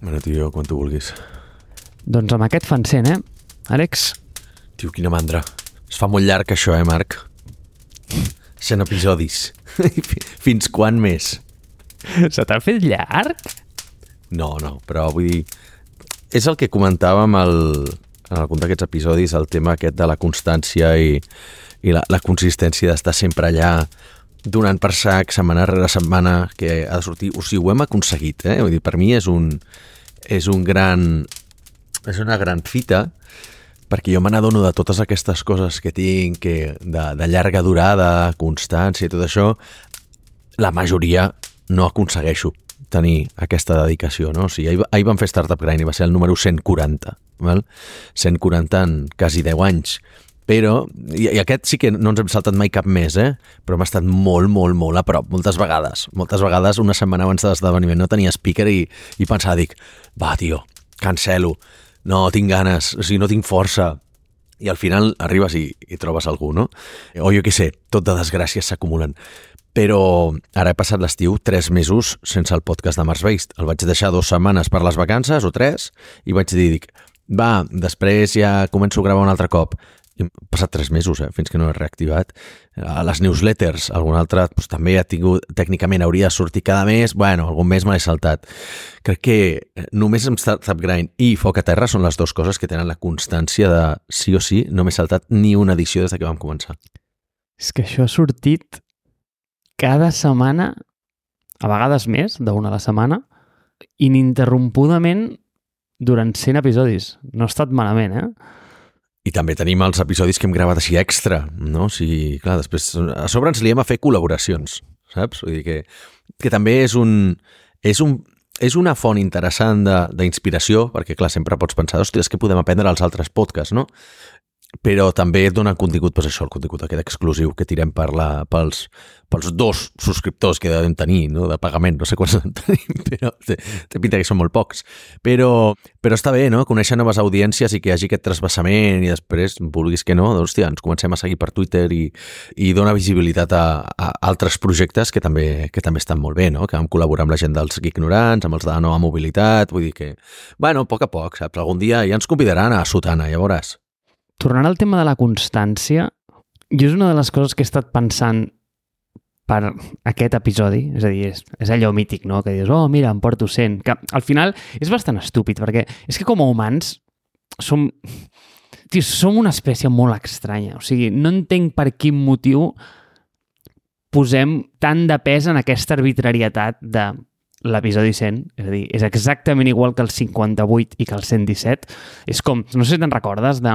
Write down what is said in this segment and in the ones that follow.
Bueno, tio, quan tu vulguis. Doncs amb aquest fan 100, eh? Àlex, Tio, quina mandra. Es fa molt llarg això, eh, Marc? 100 episodis. Fins quan més? se t'ha fet llarg? No, no, però vull dir... És el que comentàvem el, en algun d'aquests episodis, el tema aquest de la constància i, i la, la consistència d'estar sempre allà donant per sac setmana rere setmana que ha de sortir. O sigui, ho hem aconseguit, eh? Vull dir, per mi és un, és un gran... És una gran fita perquè jo me n'adono de totes aquestes coses que tinc, que de, de llarga durada, constància i tot això, la majoria no aconsegueixo tenir aquesta dedicació, no? O sigui, ahir, ahir vam fer Startup Grind i va ser el número 140, val? 140 en quasi 10 anys. Però, i, i aquest sí que no ens hem saltat mai cap més, eh? Però hem estat molt, molt, molt a prop, moltes vegades. Moltes vegades, una setmana abans de l'esdeveniment, no tenia speaker i, i pensava, dic, va, tio, cancelo, no tinc ganes, o sigui, no tinc força, i al final arribes i, i trobes algú, no? O jo què sé, tot de desgràcies s'acumulen. Però ara he passat l'estiu tres mesos sense el podcast de Mars Based. El vaig deixar dues setmanes per les vacances, o tres, i vaig dir, dic, va, després ja començo a gravar un altre cop. Han passat tres mesos, eh, fins que no he reactivat. A les newsletters, algun altre doncs, també ha tingut, tècnicament hauria de sortir cada mes, bueno, algun mes me l'he saltat. Crec que només amb Startup Grind i Foc a Terra són les dues coses que tenen la constància de sí o sí, no m'he saltat ni una edició des de que vam començar. És que això ha sortit cada setmana, a vegades més, d'una a la setmana, ininterrompudament durant 100 episodis. No ha estat malament, eh? I també tenim els episodis que hem gravat així extra, no? O sigui, clar, després a sobre ens liem a fer col·laboracions, saps? Vull dir que, que també és un, és un, és una font interessant d'inspiració, perquè clar, sempre pots pensar, hòstia, és que podem aprendre als altres podcasts, no? Però també et dona contingut, doncs això, el contingut aquest exclusiu que tirem per la, pels, pels dos subscriptors que devem tenir, no? de pagament, no sé quants en tenim, però té, té pinta que són molt pocs. Però, però està bé, no?, conèixer noves audiències i que hi hagi aquest trasbassament i després, vulguis que no, doncs, hòstia, ens comencem a seguir per Twitter i, i dona visibilitat a, a altres projectes que també, que també estan molt bé, no?, que vam col·laborar amb la gent dels ignorants, amb els de la nova mobilitat, vull dir que, bueno, a poc a poc, saps? Algun dia ja ens convidaran a Sotana, ja veuràs. Tornant al tema de la constància, jo és una de les coses que he estat pensant per aquest episodi, és a dir, és, és allò mític, no?, que dius, oh, mira, em porto 100, que al final és bastant estúpid, perquè és que com a humans som... Tio, som una espècie molt estranya, o sigui, no entenc per quin motiu posem tant de pes en aquesta arbitrarietat de l'episodi 100, és a dir, és exactament igual que el 58 i que el 117. És com, no sé si te'n recordes de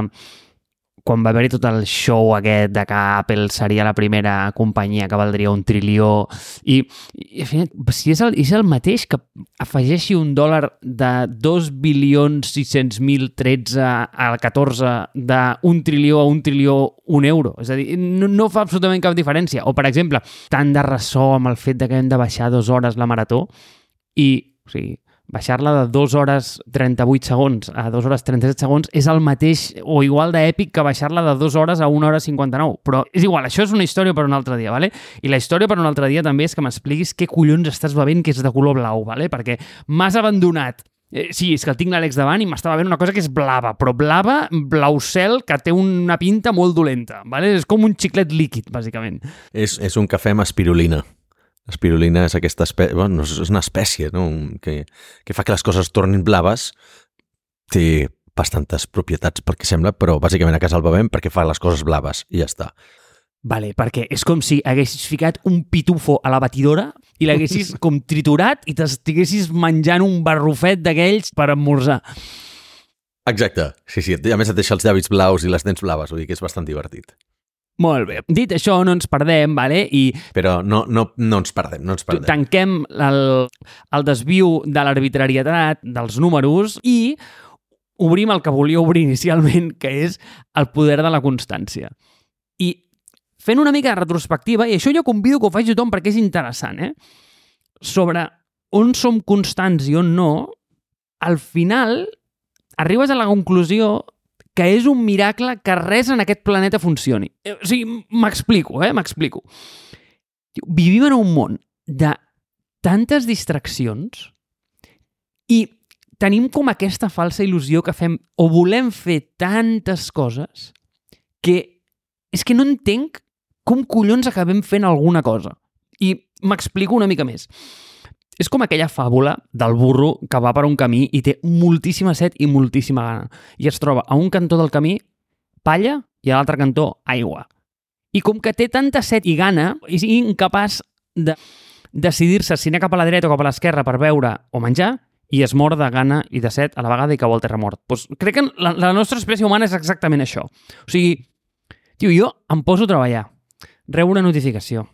quan va haver-hi tot el show aquest de que Apple seria la primera companyia que valdria un trilió i, i al final, si és el, és el mateix que afegeixi un dòlar de 2 bilions 600.013 al 14 d'un trilió a un trilió un euro. És a dir, no, no fa absolutament cap diferència. O, per exemple, tant de ressò amb el fet de que hem de baixar dues hores la marató i, o sigui, baixar-la de 2 hores 38 segons a 2 hores 37 segons és el mateix o igual d'èpic que baixar-la de 2 hores a 1 hora 59. Però és igual, això és una història per un altre dia, ¿vale? I la història per un altre dia també és que m'expliquis què collons estàs bevent que és de color blau, ¿vale? perquè m'has abandonat Eh, sí, és que el tinc l'Àlex davant i m'estava veient una cosa que és blava, però blava, blau cel, que té una pinta molt dolenta. ¿vale? És com un xiclet líquid, bàsicament. És, és un cafè amb espirulina. Espirulina és aquesta espècie, bueno, és una espècie no? Que, que fa que les coses es tornin blaves. Té bastantes propietats pel que sembla, però bàsicament a casa el bevem perquè fa les coses blaves i ja està. Vale, perquè és com si haguessis ficat un pitufo a la batidora i l'haguessis com triturat i t'estiguessis menjant un barrufet d'aquells per esmorzar. Exacte, sí, sí, a més et deixa els llavis blaus i les dents blaves, vull dir que és bastant divertit. Molt bé. Dit això, no ens perdem, vale? i Però no, no, no ens perdem, no ens perdem. tanquem el, el desviu de l'arbitrarietat dels números i obrim el que volia obrir inicialment, que és el poder de la constància. I fent una mica de retrospectiva, i això jo convido que ho faci tothom perquè és interessant, eh? sobre on som constants i on no, al final arribes a la conclusió que és un miracle que res en aquest planeta funcioni. Eh, O sigui, m'explico, eh? M'explico. Vivim en un món de tantes distraccions i tenim com aquesta falsa il·lusió que fem o volem fer tantes coses que és que no entenc com collons acabem fent alguna cosa. I m'explico una mica més. És com aquella fàbula del burro que va per un camí i té moltíssima set i moltíssima gana. I es troba a un cantó del camí palla i a l'altre cantó aigua. I com que té tanta set i gana, és incapaç de decidir-se si anar cap a la dreta o cap a l'esquerra per beure o menjar, i es mor de gana i de set a la vegada i cau al terra mort. Pues crec que la, la nostra espècie humana és exactament això. O sigui, tio, jo em poso a treballar, rebo una notificació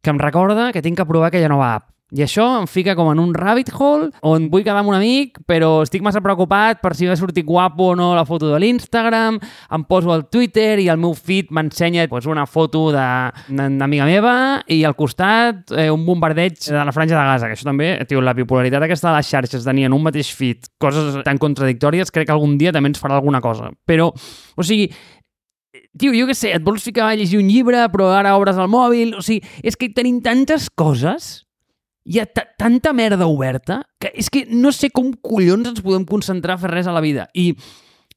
que em recorda que tinc que provar aquella nova app. I això em fica com en un rabbit hole on vull quedar amb un amic, però estic massa preocupat per si va sortir guapo o no la foto de l'Instagram, em poso al Twitter i el meu feed m'ensenya pues, una foto d'una amiga meva i al costat eh, un bombardeig de la franja de Gaza, que això també, tio, la bipolaritat aquesta de les xarxes, tenir en un mateix feed coses tan contradictòries, crec que algun dia també ens farà alguna cosa. Però, o sigui, tio, jo què sé, et vols ficar a llegir un llibre, però ara obres el mòbil... O sigui, és que tenim tantes coses hi ha tanta merda oberta que és que no sé com collons ens podem concentrar a fer res a la vida. I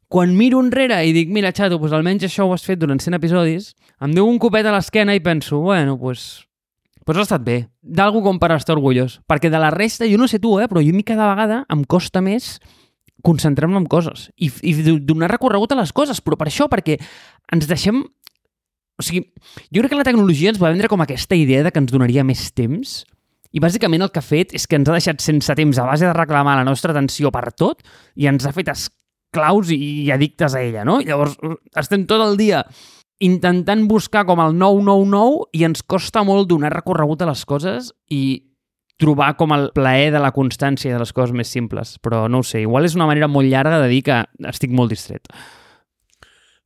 quan miro enrere i dic, mira, xato, doncs almenys això ho has fet durant 100 episodis, em deu un copet a l'esquena i penso, bueno, doncs, pues, pues ha estat bé. D'algú com per estar orgullós. Perquè de la resta, jo no sé tu, eh, però jo a mi cada vegada em costa més concentrar-me en coses i, i donar recorregut a les coses, però per això, perquè ens deixem... O sigui, jo crec que la tecnologia ens va vendre com aquesta idea de que ens donaria més temps, i bàsicament el que ha fet és que ens ha deixat sense temps a base de reclamar la nostra atenció per tot i ens ha fet esclaus i addictes a ella, no? I llavors estem tot el dia intentant buscar com el 999 i ens costa molt donar recorregut a les coses i trobar com el plaer de la constància de les coses més simples. Però no ho sé, igual és una manera molt llarga de dir que estic molt distret.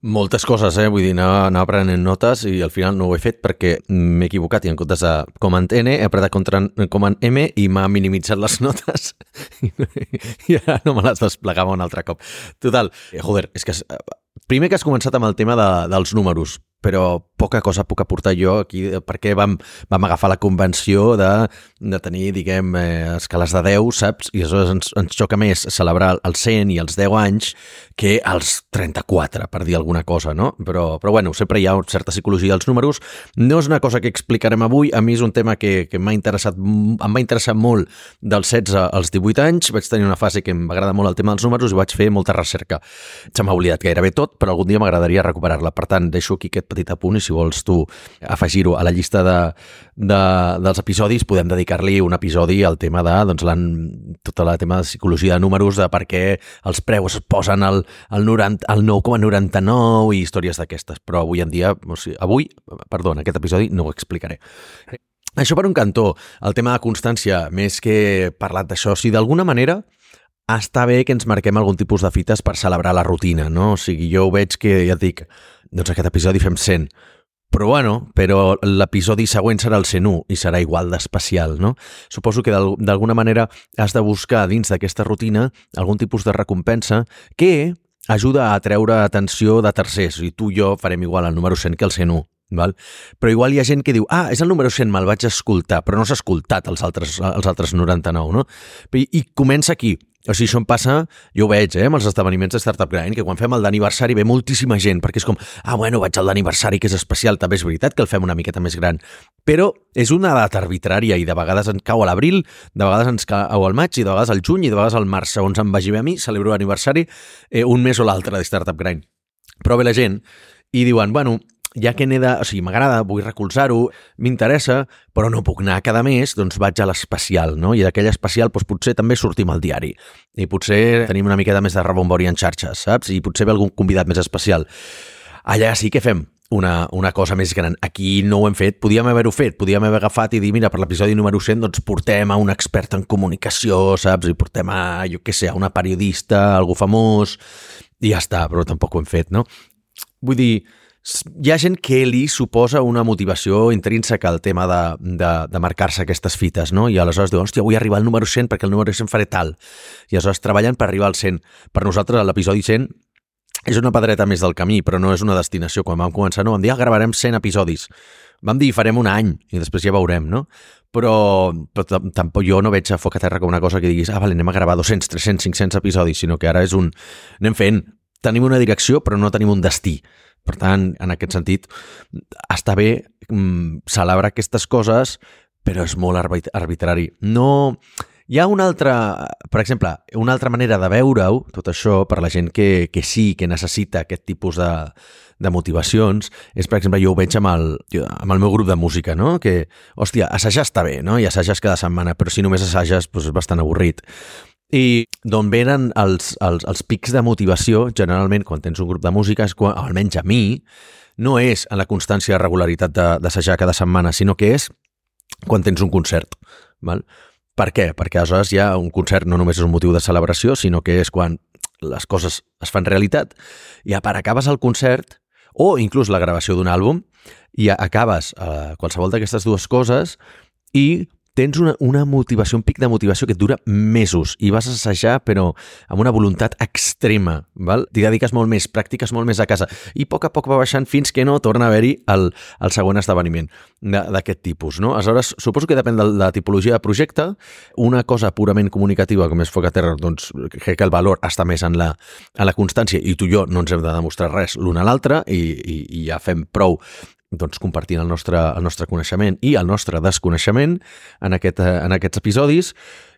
Moltes coses, eh? Vull dir, anar, anar prenent notes i al final no ho he fet perquè m'he equivocat i en comptes de comand N he apretat contra comand M i m'ha minimitzat les notes i ara no me les desplegava un altre cop. Total, eh, joder, és que primer que has començat amb el tema de, dels números, però poca cosa puc aportar jo aquí perquè vam, vam agafar la convenció de, de tenir, diguem, eh, escales de 10, saps? I aleshores ens, ens xoca més celebrar els 100 i els 10 anys que els 34, per dir alguna cosa, no? Però, però bueno, sempre hi ha una certa psicologia dels números. No és una cosa que explicarem avui, a mi és un tema que, que m'ha interessat, em va interessar molt dels 16 als 18 anys, vaig tenir una fase que m'agrada molt el tema dels números i vaig fer molta recerca. Se m'ha oblidat gairebé tot, però algun dia m'agradaria recuperar-la. Per tant, deixo aquí aquest petit apunt i si vols tu afegir-ho a la llista de, de, dels episodis, podem dedicar-li un episodi al tema de doncs, la, tot el tema de psicologia de números, de per què els preus es posen al, al, 90, al 9,99 i històries d'aquestes. Però avui en dia, o sigui, avui, perdó, en aquest episodi no ho explicaré. Això per un cantó, el tema de constància, més que parlat d'això, si d'alguna manera està bé que ens marquem algun tipus de fites per celebrar la rutina, no? O sigui, jo ho veig que, ja et dic, doncs aquest episodi fem 100, però bueno, però l'episodi següent serà el 101 i serà igual d'especial, no? Suposo que d'alguna manera has de buscar dins d'aquesta rutina algun tipus de recompensa que ajuda a treure atenció de tercers. I tu i jo farem igual el número 100 que el 101. Val? Però igual hi ha gent que diu ah, és el número 100, me'l vaig escoltar, però no s'ha escoltat els altres, els altres 99, no? I, I comença aquí. O sigui, això em passa, jo ho veig, eh, amb els esdeveniments de Startup Grind, que quan fem el d'aniversari ve moltíssima gent, perquè és com, ah, bueno, vaig al d'aniversari, que és especial, també és veritat que el fem una miqueta més gran, però és una data arbitrària i de vegades ens cau a l'abril, de vegades ens cau al maig, i de vegades al juny, i de vegades al març, segons em vagi bé a mi, celebro l'aniversari eh, un mes o l'altre de Startup Grind. Però ve la gent i diuen, bueno, ja que n'he de... O sigui, m'agrada, vull recolzar-ho, m'interessa, però no puc anar cada mes, doncs vaig a l'especial, no? I d'aquell especial doncs potser també sortim al diari. I potser tenim una miqueta més de rebombori en xarxes, saps? I potser ve algun convidat més especial. Allà sí que fem una, una cosa més gran. Aquí no ho hem fet, podíem haver-ho fet, podíem haver agafat i dir, mira, per l'episodi número 100 doncs portem a un expert en comunicació, saps? I portem a, jo què sé, a una periodista, algú famós, i ja està, però tampoc ho hem fet, no? Vull dir, hi ha gent que li suposa una motivació intrínseca al tema de, de, de marcar-se aquestes fites, no? I aleshores diuen, hòstia, vull arribar al número 100 perquè el número 100 faré tal. I aleshores treballen per arribar al 100. Per nosaltres, l'episodi 100 és una pedreta més del camí, però no és una destinació. Quan vam començar, no, vam dir, ah, gravarem 100 episodis. Vam dir farem un any i després ja veurem, no? Però, però tampoc jo no veig a Foc a Terra com una cosa que diguis ah, vale, anem a gravar 200, 300, 500 episodis, sinó que ara és un... anem fent, tenim una direcció però no tenim un destí. Per tant, en aquest sentit, està bé mm, celebrar aquestes coses, però és molt arbitrari. No... Hi ha una altra, per exemple, una altra manera de veure-ho, tot això, per la gent que, que sí, que necessita aquest tipus de, de motivacions, és, per exemple, jo ho veig amb el, amb el meu grup de música, no? Que, hòstia, assajar està bé, no? I assages cada setmana, però si només assages, doncs és bastant avorrit. I d'on venen els, els, els pics de motivació, generalment, quan tens un grup de música, és quan, almenys a mi, no és en la constància i regularitat d'assajar cada setmana, sinó que és quan tens un concert. Val? Per què? Perquè aleshores ja un concert no només és un motiu de celebració, sinó que és quan les coses es fan realitat i a part acabes el concert o inclús la gravació d'un àlbum i acabes eh, qualsevol d'aquestes dues coses i tens una, una motivació, un pic de motivació que et dura mesos i vas assajar però amb una voluntat extrema, val? T'hi dediques molt més, practiques molt més a casa i a poc a poc va baixant fins que no torna a haver-hi el, el següent esdeveniment d'aquest tipus, no? Aleshores, suposo que depèn de la tipologia de projecte, una cosa purament comunicativa com és Foc a Terra, doncs crec que el valor està més en la, en la constància i tu i jo no ens hem de demostrar res l'un a l'altre i, i, i ja fem prou doncs, compartint el nostre, el nostre coneixement i el nostre desconeixement en, aquest, eh, en aquests episodis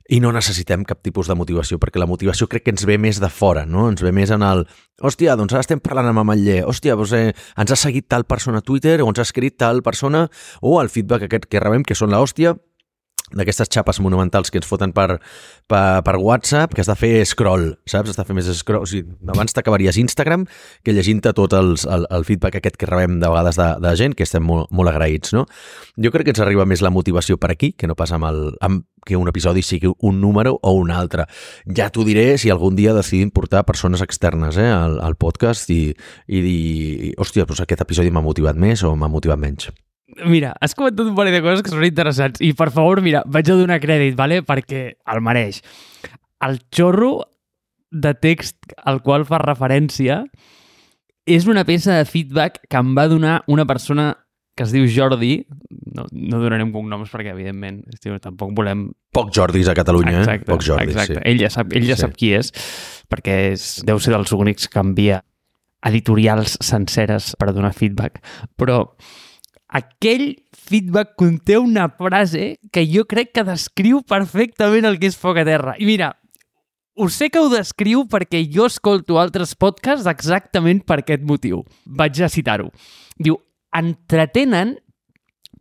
i no necessitem cap tipus de motivació, perquè la motivació crec que ens ve més de fora, no? Ens ve més en el... Hòstia, doncs ara estem parlant amb Ametller. Hòstia, doncs, eh, ens ha seguit tal persona a Twitter o ens ha escrit tal persona o el feedback aquest que rebem, que són l'hòstia, d'aquestes xapes monumentals que ens foten per, per, per WhatsApp, que has de fer scroll, saps? Has de fer més scroll. O sigui, abans t'acabaries Instagram que llegint-te tot els, el, el feedback aquest que rebem de vegades de, de gent, que estem molt, molt agraïts, no? Jo crec que ens arriba més la motivació per aquí, que no passa amb, el, amb que un episodi sigui un número o un altre. Ja t'ho diré si algun dia decidim portar persones externes eh, al, al podcast i, i dir, hòstia, doncs aquest episodi m'ha motivat més o m'ha motivat menys. Mira, has comentat un parell de coses que són interessants i, per favor, mira, vaig a donar crèdit, vale? perquè el mereix. El xorro de text al qual fa referència és una peça de feedback que em va donar una persona que es diu Jordi, no, no donarem cognoms perquè, evidentment, estiu, tampoc volem... Poc Jordis a Catalunya, exacte, eh? Poc Jordis, exacte. sí. Ell ja sap, ell ja sí. sap qui és, perquè és, deu ser dels únics que envia editorials senceres per donar feedback. Però aquell feedback conté una frase que jo crec que descriu perfectament el que és foc a terra. I mira, ho sé que ho descriu perquè jo escolto altres podcasts exactament per aquest motiu. Vaig a citar-ho. Diu, entretenen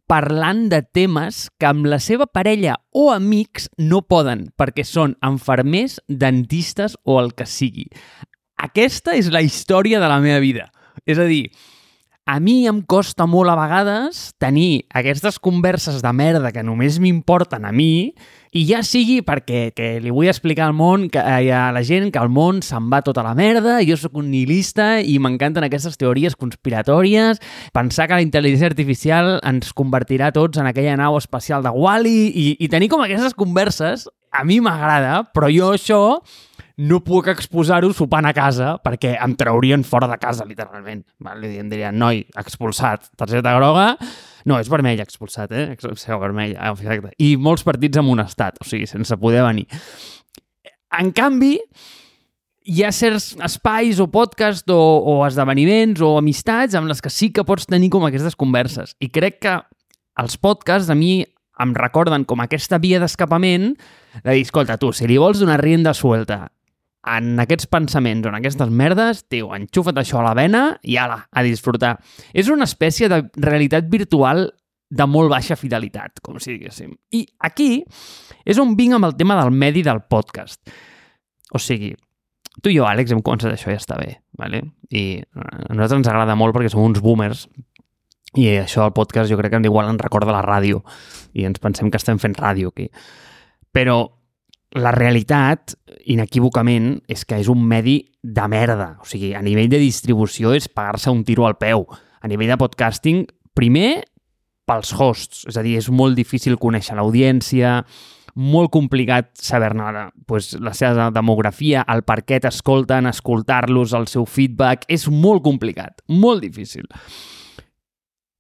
parlant de temes que amb la seva parella o amics no poden, perquè són enfermers, dentistes o el que sigui. Aquesta és la història de la meva vida. És a dir, a mi em costa molt a vegades tenir aquestes converses de merda que només m'importen a mi i ja sigui perquè que li vull explicar al món, que, eh, a la gent, que el món se'n va tota la merda, jo sóc un nihilista i m'encanten aquestes teories conspiratòries, pensar que la intel·ligència artificial ens convertirà tots en aquella nau espacial de Wall-E i, i tenir com aquestes converses a mi m'agrada, però jo això no puc exposar-ho sopant a casa perquè em traurien fora de casa, literalment. Li dirien, noi, expulsat, targeta groga... No, és vermell expulsat, eh? Expulsió vermell, ah, exacte. I molts partits estat, o sigui, sense poder venir. En canvi, hi ha certs espais o podcast o, o esdeveniments o amistats amb les que sí que pots tenir com aquestes converses. I crec que els podcasts a mi em recorden com aquesta via d'escapament de dir, escolta, tu, si li vols donar rienda suelta en aquests pensaments o en aquestes merdes, tio, enxufa't això a la vena i ala, a disfrutar. És una espècie de realitat virtual de molt baixa fidelitat, com si diguéssim. I aquí és on vinc amb el tema del medi del podcast. O sigui, tu i jo, Àlex, hem començat això i ja està bé, ¿vale? i a nosaltres ens agrada molt perquè som uns boomers i això del podcast jo crec que igual ens recorda la ràdio i ens pensem que estem fent ràdio aquí. Però la realitat, inequívocament, és que és un medi de merda. O sigui, a nivell de distribució és pagar-se un tiro al peu. A nivell de podcasting, primer, pels hosts. És a dir, és molt difícil conèixer l'audiència, molt complicat saber-ne pues, la seva demografia, el per què t'escolten, escoltar-los, el seu feedback... És molt complicat, molt difícil.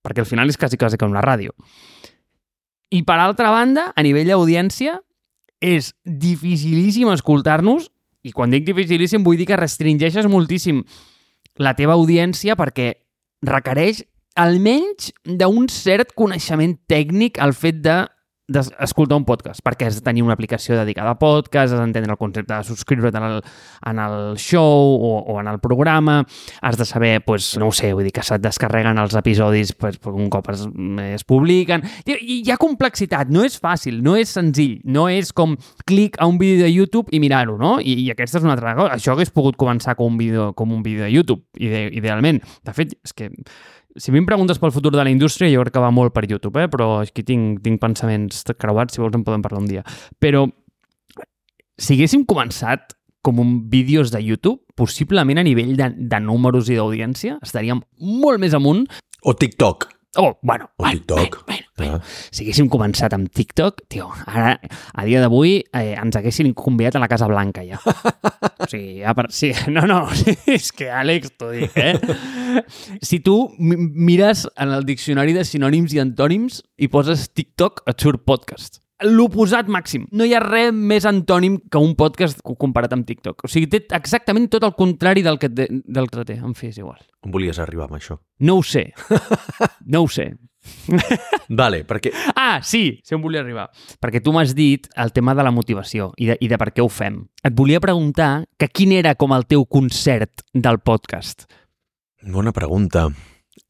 perquè al final és quasi, quasi com la ràdio. I per altra banda, a nivell d'audiència, és dificilíssim escoltar-nos, i quan dic dificilíssim vull dir que restringeixes moltíssim la teva audiència perquè requereix almenys d'un cert coneixement tècnic el fet de d'escoltar un podcast, perquè has de tenir una aplicació dedicada a podcast, has d'entendre el concepte de subscriure't en el, en el show o, o en el programa, has de saber, pues, no ho sé, vull dir que se't descarreguen els episodis pues, un cop es, es publiquen. I hi ha complexitat, no és fàcil, no és senzill, no és com clic a un vídeo de YouTube i mirar-ho, no? I, I aquesta és una altra cosa. Això hagués pogut començar com un vídeo, com un vídeo de YouTube, ide idealment. De fet, és que si a mi em preguntes pel futur de la indústria, jo crec que va molt per YouTube, eh? però aquí tinc, tinc pensaments creuats, si vols en podem parlar un dia. Però si haguéssim començat com un vídeos de YouTube, possiblement a nivell de, de números i d'audiència, estaríem molt més amunt. O TikTok. Oh, bueno, o TikTok. Bueno, bueno, bueno. Ah. Si haguéssim començat amb TikTok, tio, ara, a dia d'avui, eh, ens haguessin convidat a la Casa Blanca, ja. o sigui, ja per... Sí, no, no, és que Àlex, t'ho dic, eh? si tu mires en el diccionari de sinònims i antònims i poses TikTok, et surt podcast l'oposat màxim. No hi ha res més antònim que un podcast comparat amb TikTok. O sigui, té exactament tot el contrari del que, té, del que té. En fi, és igual. On volies arribar amb això? No ho sé. No ho sé. vale, perquè... Ah, sí, sé on volia arribar. Perquè tu m'has dit el tema de la motivació i de, i de per què ho fem. Et volia preguntar que quin era com el teu concert del podcast. Bona pregunta.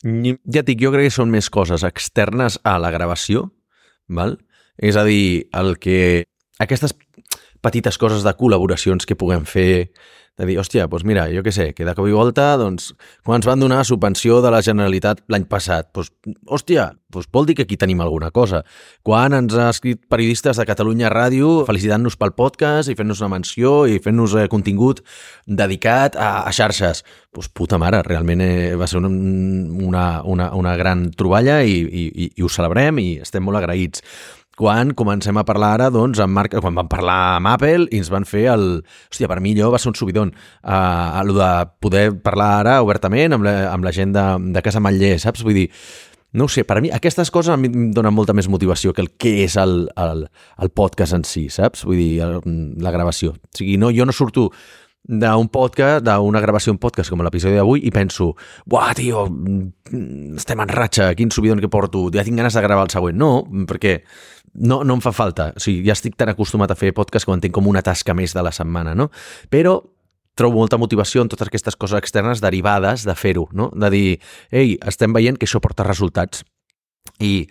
Ja et dic, jo crec que són més coses externes a la gravació, val? És a dir, el que aquestes petites coses de col·laboracions que puguem fer, de dir, hòstia, doncs mira, jo què sé, que de cop i volta, doncs, quan ens van donar subvenció de la Generalitat l'any passat, doncs, hòstia, doncs vol dir que aquí tenim alguna cosa. Quan ens ha escrit periodistes de Catalunya Ràdio felicitant-nos pel podcast i fent-nos una menció i fent-nos eh, contingut dedicat a, a xarxes. Doncs puta mare, realment eh, va ser una, una, una, una gran troballa i, i, i, ho celebrem i estem molt agraïts quan comencem a parlar ara, doncs, amb Marc, quan vam parlar amb Apple i ens van fer el... Hòstia, per mi allò va ser un subidon. Uh, el de poder parlar ara obertament amb la, amb la gent de, de Casa Matller, saps? Vull dir, no sé, per a mi aquestes coses em donen molta més motivació que el que és el, el, el podcast en si, saps? Vull dir, el, la gravació. O sigui, no, jo no surto d'un podcast, d'una gravació en podcast com l'episodi d'avui i penso, buah, tio, estem en ratxa, quin subidon que porto, ja tinc ganes de gravar el següent. No, perquè no, no em fa falta. O sigui, ja estic tan acostumat a fer podcast que ho entenc com una tasca més de la setmana, no? Però trobo molta motivació en totes aquestes coses externes derivades de fer-ho, no? De dir, ei, estem veient que això porta resultats. I,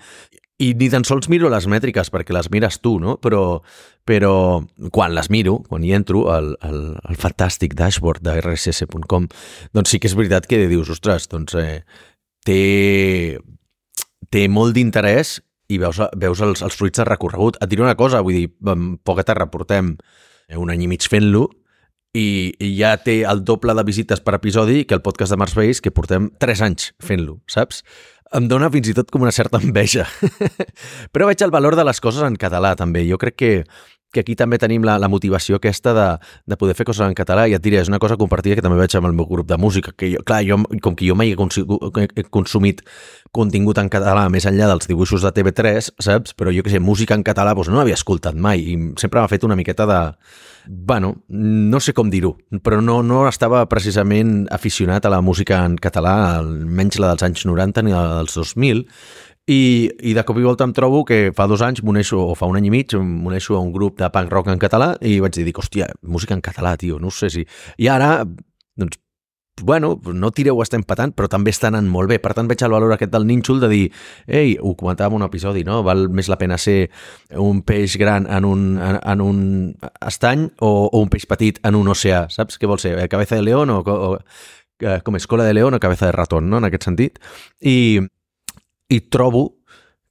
i ni tan sols miro les mètriques perquè les mires tu, no? Però, però quan les miro, quan hi entro al, al, al fantàstic dashboard de rss.com, doncs sí que és veritat que dius, ostres, doncs eh, té, té molt d'interès i veus, veus els, els fruits de recorregut. Et diré una cosa, vull dir, poc a terra portem un any i mig fent-lo i, i ja té el doble de visites per episodi que el podcast de Mars Base, que portem 3 anys fent-lo, saps? Em dona fins i tot com una certa enveja. Però veig el valor de les coses en català, també. Jo crec que, que aquí també tenim la, la motivació aquesta de, de poder fer coses en català i et diré, és una cosa compartida que també veig amb el meu grup de música, que jo, clar, jo, com que jo mai he consumit contingut en català més enllà dels dibuixos de TV3, saps? Però jo que sé, música en català doncs no l'havia escoltat mai i sempre m'ha fet una miqueta de... Bueno, no sé com dir-ho, però no, no estava precisament aficionat a la música en català, almenys la dels anys 90 ni la dels 2000, i, I de cop i volta em trobo que fa dos anys m'uneixo, o fa un any i mig, m'uneixo a un grup de punk rock en català i vaig dir, hòstia, música en català, tio, no sé si... I ara, doncs, bueno, no tireu estem patant, però també estan anant molt bé. Per tant, veig el valor aquest del nínxol de dir, ei, ho comentàvem en un episodi, no? Val més la pena ser un peix gran en un, en, en un estany o, o un peix petit en un oceà, saps? Què vol ser? Cabeza de león o, o eh, com és, cola de león o cabeza de ratón, no? En aquest sentit. I, i trobo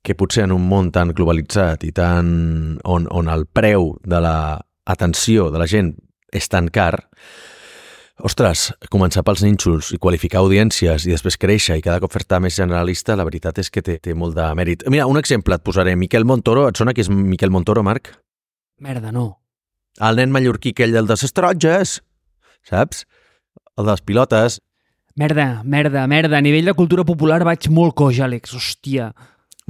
que potser en un món tan globalitzat i tan on, on el preu de la atenció de la gent és tan car, ostres, començar pels nínxols i qualificar audiències i després créixer i cada cop fer-te més generalista, la veritat és que té, té molt de mèrit. Mira, un exemple et posaré. Miquel Montoro, et sona qui és Miquel Montoro, Marc? Merda, no. El nen mallorquí aquell del de les taronges, saps? El de les pilotes. Merda, merda, merda. A nivell de cultura popular vaig molt coix, Àlex. Hòstia.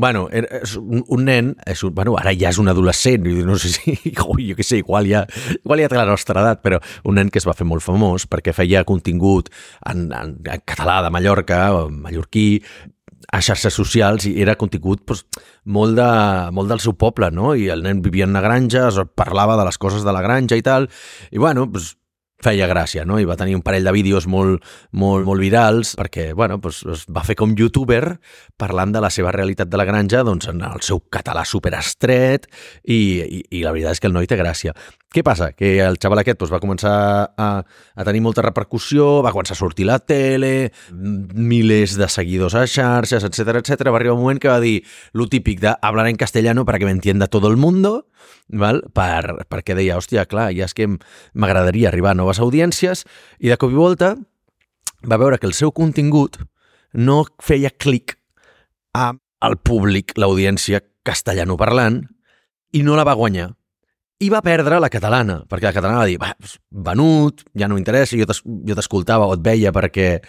Bueno, és un, nen, és un, bueno, ara ja és un adolescent, no sé si, ui, jo què sé, igual ja, igual ja té la nostra edat, però un nen que es va fer molt famós perquè feia contingut en, en, en català de Mallorca, mallorquí, a xarxes socials i era contingut doncs, molt, de, molt del seu poble, no? I el nen vivia en una granja, parlava de les coses de la granja i tal, i bueno, doncs, feia gràcia, no? I va tenir un parell de vídeos molt, molt, molt virals perquè, bueno, doncs es va fer com youtuber parlant de la seva realitat de la granja doncs en el seu català superestret i, i, i la veritat és que el noi té gràcia. Què passa? Que el xaval aquest doncs, va començar a, a tenir molta repercussió, va començar a sortir a la tele, milers de seguidors a xarxes, etc etc. Va arribar un moment que va dir lo típic de hablar en castellano para que me entienda todo el mundo, val? Per, perquè deia, hòstia, clar, ja és que m'agradaria arribar a noves audiències i de cop i volta va veure que el seu contingut no feia clic al públic, l'audiència castellanoparlant, i no la va guanyar. I va perdre la catalana, perquè la catalana va dir, va, venut, ja no m'interessa, jo t'es- jo t'escoltava o et veia perquè,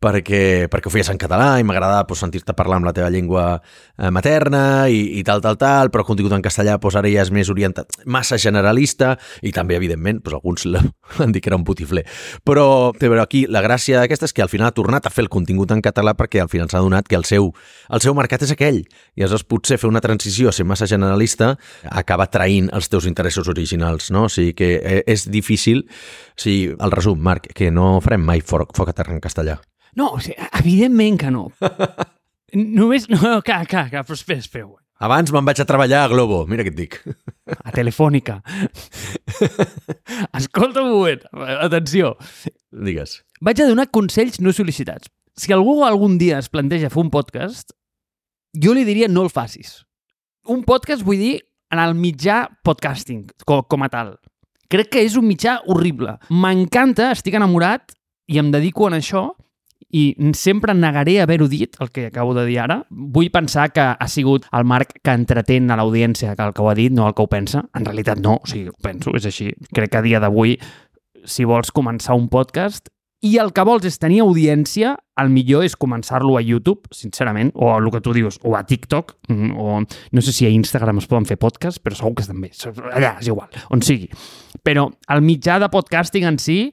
perquè, perquè ho feies en català i m'agradava doncs, sentir-te parlar amb la teva llengua eh, materna i, i tal, tal, tal, però el contingut en castellà doncs, ara ja és més orientat, massa generalista i també, evidentment, doncs, alguns van dir que era un putifler. Però, però aquí la gràcia d'aquesta és que al final ha tornat a fer el contingut en català perquè al final s'ha donat que el seu, el seu mercat és aquell. I aleshores potser fer una transició a ser massa generalista acaba traint els teus interessos originals, no? O sigui que eh, és difícil. O sigui, el resum, Marc, que no farem mai foc, foc a terra en castellà. No, o sigui, evidentment que no. Només... No, clar, clar, clar, però espera, espera. Abans me'n vaig a treballar a Globo, mira què et dic. A Telefònica. Escolta un moment, atenció. Digues. Vaig a donar consells no sol·licitats. Si algú algun dia es planteja fer un podcast, jo li diria no el facis. Un podcast vull dir en el mitjà podcasting, com, com a tal. Crec que és un mitjà horrible. M'encanta, estic enamorat i em dedico en això i sempre negaré haver-ho dit, el que acabo de dir ara. Vull pensar que ha sigut el Marc que entretén a l'audiència el que ho ha dit, no el que ho pensa. En realitat no, o sigui, ho penso, és així. Crec que a dia d'avui, si vols començar un podcast i el que vols és tenir audiència, el millor és començar-lo a YouTube, sincerament, o el que tu dius, o a TikTok, mm, o no sé si a Instagram es poden fer podcasts, però segur que estan bé. Allà, és igual, on sigui. Però el mitjà de podcasting en si,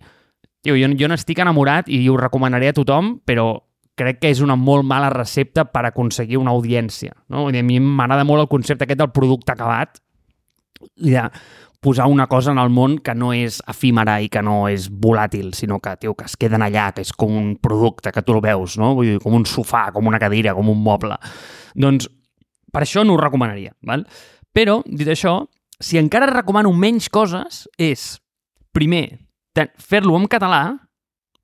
tio, jo, jo n'estic enamorat i ho recomanaré a tothom, però crec que és una molt mala recepta per aconseguir una audiència. No? A mi m'agrada molt el concepte aquest del producte acabat, de posar una cosa en el món que no és efímera i que no és volàtil, sinó que, tio, que es queden allà, que és com un producte que tu el veus, no? Vull dir, com un sofà, com una cadira, com un moble. Doncs per això no ho recomanaria, val? Però, dit això, si encara recomano menys coses, és, primer, fer-lo en català,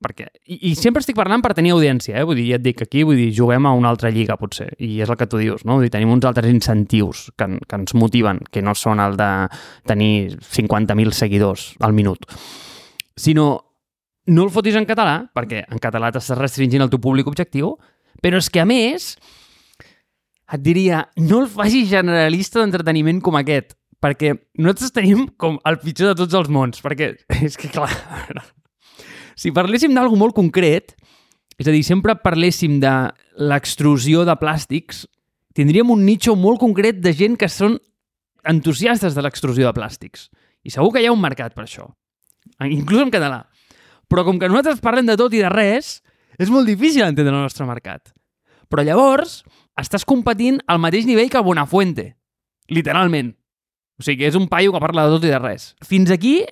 perquè, i, i sempre estic parlant per tenir audiència, eh? vull dir, ja et dic, aquí vull dir, juguem a una altra lliga, potser, i és el que tu dius, no? Vull dir, tenim uns altres incentius que, que ens motiven, que no són el de tenir 50.000 seguidors al minut, sinó no el fotis en català, perquè en català t'estàs restringint el teu públic objectiu, però és que, a més, et diria, no el facis generalista d'entreteniment com aquest, perquè nosaltres tenim com el pitjor de tots els mons, perquè és que, clar, si parléssim d'algú molt concret, és a dir, sempre parléssim de l'extrusió de plàstics, tindríem un nicho molt concret de gent que són entusiastes de l'extrusió de plàstics. I segur que hi ha un mercat per això, inclús en català. Però com que nosaltres parlem de tot i de res, és molt difícil entendre el nostre mercat. Però llavors estàs competint al mateix nivell que el Buenafuente, literalment. O sigui, és un paio que parla de tot i de res. Fins aquí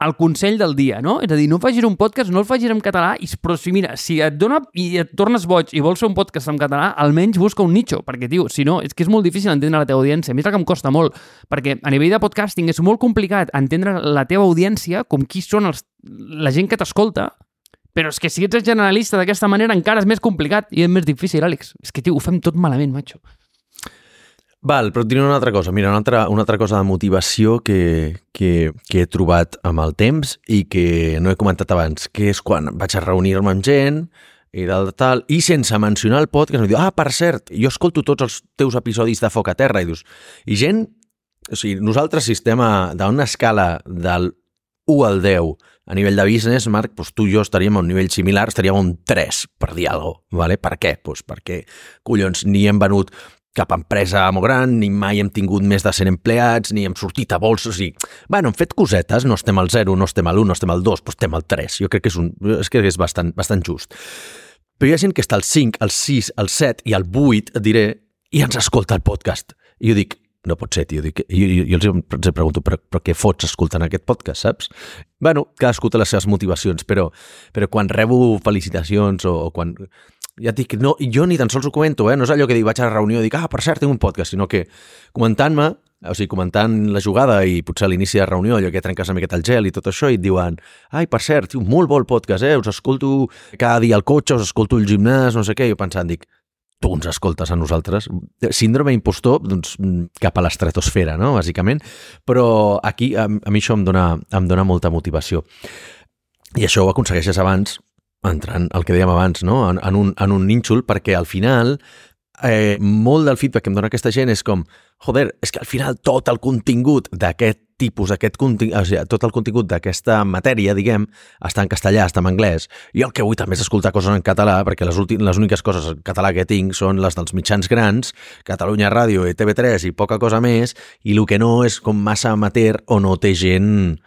el consell del dia, no? És a dir, no facis un podcast, no el facis en català, i, però si, mira, si et dona i et tornes boig i vols fer un podcast en català, almenys busca un nicho, perquè, tio, si no, és que és molt difícil entendre la teva audiència. A mi és el que em costa molt, perquè a nivell de podcasting és molt complicat entendre la teva audiència, com qui són els, la gent que t'escolta, però és que si ets generalista d'aquesta manera encara és més complicat i és més difícil, Àlex. És que, tio, ho fem tot malament, macho. Val, però et diré una altra cosa. Mira, una altra, una altra cosa de motivació que, que, que he trobat amb el temps i que no he comentat abans, que és quan vaig a reunir-me amb gent i tal, tal, i sense mencionar el podcast, em diu, ah, per cert, jo escolto tots els teus episodis de Foc a Terra, i dius, i gent, o sigui, nosaltres si estem a, d'una escala del 1 al 10 a nivell de business, Marc, doncs tu i jo estaríem a un nivell similar, estaríem a un 3, per dir alguna cosa. ¿vale? Per què? Doncs perquè, collons, ni hem venut cap empresa molt gran, ni mai hem tingut més de 100 empleats, ni hem sortit a bols, o sigui, bueno, hem fet cosetes, no estem al 0, no estem a l'1, no estem al 2, però estem al 3. Jo crec que és, un, és, que és bastant, bastant just. Però hi ha gent que està al 5, al 6, al 7 i al 8, et diré, i ens escolta el podcast. I jo dic, no pot ser, tio. Dic, jo, jo, jo els pregunto, però, però què fots escoltant aquest podcast, saps? bueno, cadascú té les seves motivacions, però, però quan rebo felicitacions o, o quan ja et dic, no, jo ni tan sols ho comento, eh? no és allò que dic, vaig a la reunió i dic, ah, per cert, tinc un podcast, sinó que comentant-me, o sigui, comentant la jugada i potser a l'inici de la reunió, allò que trenques una miqueta el gel i tot això, i et diuen, ai, per cert, tio, molt bo el podcast, eh? Us escolto cada dia al cotxe, us escolto al gimnàs, no sé què, i jo pensant, dic, tu ens escoltes a nosaltres. Síndrome impostor, doncs, cap a l'estratosfera, no?, bàsicament. Però aquí a, a mi això em dona, em dona molta motivació. I això ho aconsegueixes abans entrant al que dèiem abans, no? en, en, un, en un nínxol, perquè al final eh, molt del feedback que em dona aquesta gent és com, joder, és que al final tot el contingut d'aquest tipus, aquest contingut, o sigui, tot el contingut d'aquesta matèria, diguem, està en castellà, està en anglès. I el que vull també és escoltar coses en català, perquè les, les úniques coses en català que tinc són les dels mitjans grans, Catalunya Ràdio i TV3 i poca cosa més, i el que no és com massa amateur o no té gent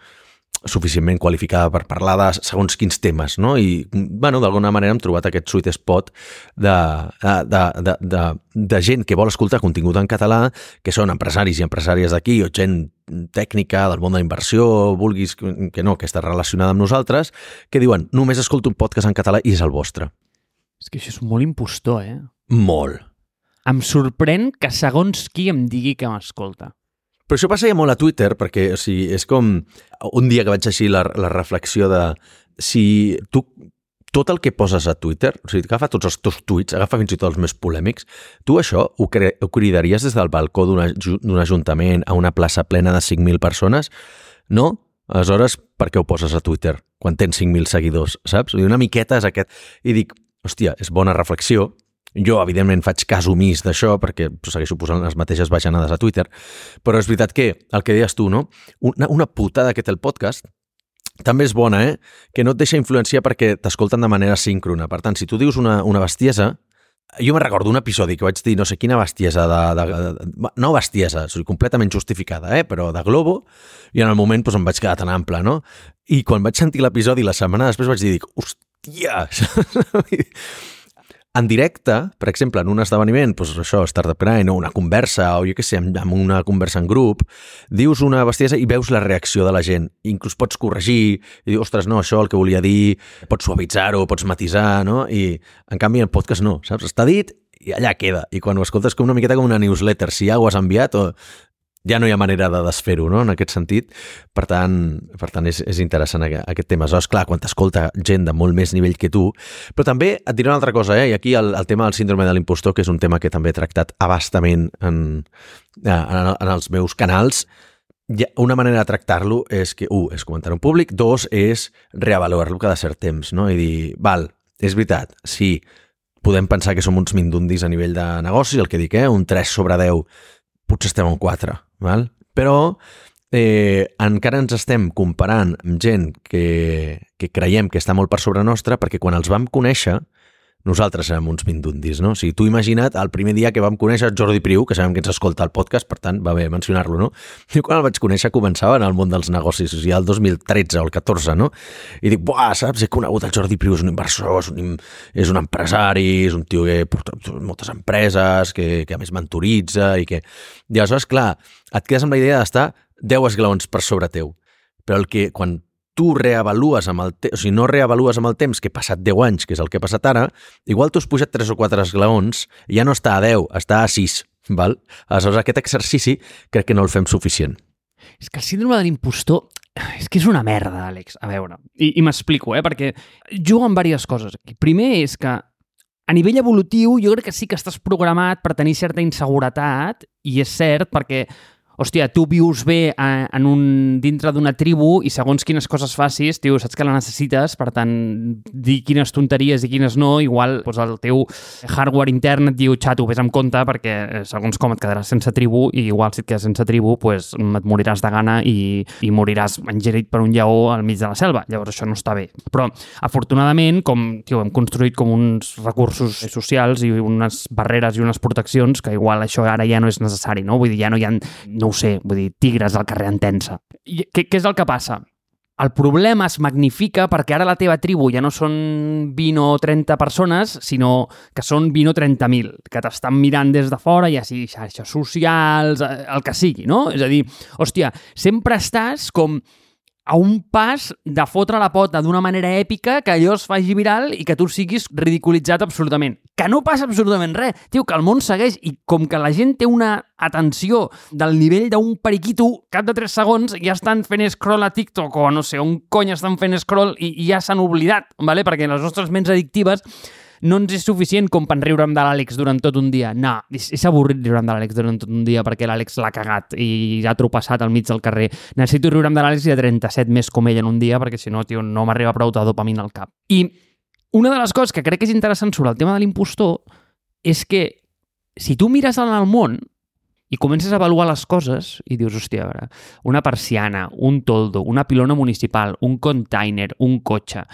suficientment qualificada per parlar de segons quins temes, no? I, bueno, d'alguna manera hem trobat aquest sweet spot de, de, de, de, de gent que vol escoltar contingut en català, que són empresaris i empresàries d'aquí, o gent tècnica del món de la inversió, vulguis que no, que està relacionada amb nosaltres, que diuen, només escolto un podcast en català i és el vostre. És que això és molt impostor, eh? Molt. Em sorprèn que segons qui em digui que m'escolta. Però això passa ja molt a Twitter, perquè o sigui, és com un dia que vaig així la, la reflexió de si tu tot el que poses a Twitter, o sigui, agafa tots els teus tuits, agafa fins i tot els més polèmics, tu això ho, ho cridaries des del balcó d'un ajuntament a una plaça plena de 5.000 persones? No? Aleshores, per què ho poses a Twitter quan tens 5.000 seguidors, saps? I una miqueta és aquest... I dic, hòstia, és bona reflexió, jo, evidentment, faig cas omís d'això perquè segueixo posant les mateixes bajanades a Twitter, però és veritat que, el que deies tu, no? Una, una putada que té el podcast també és bona, eh? Que no et deixa influenciar perquè t'escolten de manera síncrona. Per tant, si tu dius una, una bestiesa, jo me recordo un episodi que vaig dir no sé quina bestiesa de, de, de, de no bestiesa, sigui, completament justificada, eh? però de Globo, i en el moment doncs, em vaig quedar tan ample, no? I quan vaig sentir l'episodi la setmana després vaig dir, hòstia! en directe, per exemple, en un esdeveniment, doncs això, Startup Grind, o una conversa, o jo què sé, amb una conversa en grup, dius una bestiesa i veus la reacció de la gent. Inclús pots corregir, i dir, ostres, no, això el que volia dir, pots suavitzar-ho, pots matisar, no? I, en canvi, el podcast no, saps? Està dit i allà queda. I quan ho escoltes com una miqueta com una newsletter, si ja ho has enviat o ja no hi ha manera de desfer-ho, no?, en aquest sentit. Per tant, per tant és, és interessant aquest tema. Aleshores, clar, quan t'escolta gent de molt més nivell que tu, però també et diré una altra cosa, eh? i aquí el, el tema del síndrome de l'impostor, que és un tema que també he tractat abastament en, en, en els meus canals, una manera de tractar-lo és que, un, és comentar en públic, dos, és reavaluar-lo cada cert temps, no? I dir, val, és veritat, sí, podem pensar que som uns mindundis a nivell de negocis, el que dic, eh? un 3 sobre 10 potser estem en 4, val? però eh, encara ens estem comparant amb gent que, que creiem que està molt per sobre nostra perquè quan els vam conèixer nosaltres érem uns mindundis, no? O sigui, tu imagina't el primer dia que vam conèixer Jordi Priu, que sabem que ens escolta el podcast, per tant, va bé mencionar-lo, no? Jo quan el vaig conèixer començava en el món dels negocis, o sigui, el 2013 o el 14, no? I dic, buah, saps, he conegut el Jordi Priu, és un inversor, és un, és un empresari, és un tio que porta moltes empreses, que, que a més mentoritza i que... I aleshores, clar, et quedes amb la idea d'estar 10 esglaons per sobre teu. Però el que, quan tu reavalues amb el temps, o sigui, no reavalues amb el temps que he passat 10 anys, que és el que ha passat ara, igual tu has pujat 3 o 4 esglaons i ja no està a 10, està a 6, val? Aleshores, aquest exercici crec que no el fem suficient. És que el síndrome de l'impostor és que és una merda, Àlex. A veure, i, i m'explico, eh? perquè jugo amb diverses coses. Primer és que a nivell evolutiu jo crec que sí que estàs programat per tenir certa inseguretat i és cert perquè hòstia, tu vius bé eh, en un, dintre d'una tribu i segons quines coses facis, tio, saps que la necessites, per tant, dir quines tonteries i quines no, igual doncs el teu hardware intern et diu, xato, vés amb compte perquè eh, segons com et quedaràs sense tribu i igual si et quedes sense tribu, pues, et moriràs de gana i, i moriràs engerit per un lleó al mig de la selva. Llavors això no està bé. Però, afortunadament, com tio, hem construït com uns recursos socials i unes barreres i unes proteccions que igual això ara ja no és necessari, no? Vull dir, ja no hi ha, no ho sé, vull dir, tigres al carrer Entensa. I què, què és el que passa? El problema es magnifica perquè ara la teva tribu ja no són 20 o 30 persones, sinó que són 20 o 30.000, que t'estan mirant des de fora, ja sigui xarxes socials, eh, el que sigui, no? És a dir, hòstia, sempre estàs com a un pas de fotre la pota d'una manera èpica que allò es faci viral i que tu siguis ridiculitzat absolutament. Que no passa absolutament res. Tio, que el món segueix i com que la gent té una atenció del nivell d'un periquito, cap de 3 segons ja estan fent scroll a TikTok o no sé, on cony estan fent scroll i, i ja s'han oblidat, ¿vale? perquè les nostres ments addictives no ens és suficient com per riure'm de l'Àlex durant tot un dia. No, és, és avorrit riure'm de l'Àlex durant tot un dia perquè l'Àlex l'ha cagat i ha tropassat al mig del carrer. Necessito riure'm de l'Àlex i de 37 més com ell en un dia perquè si no, tio, no m'arriba prou de dopamina al cap. I una de les coses que crec que és interessant sobre el tema de l'impostor és que si tu mires en el món i comences a avaluar les coses i dius, hòstia, a veure, una persiana, un toldo, una pilona municipal, un container, un cotxe,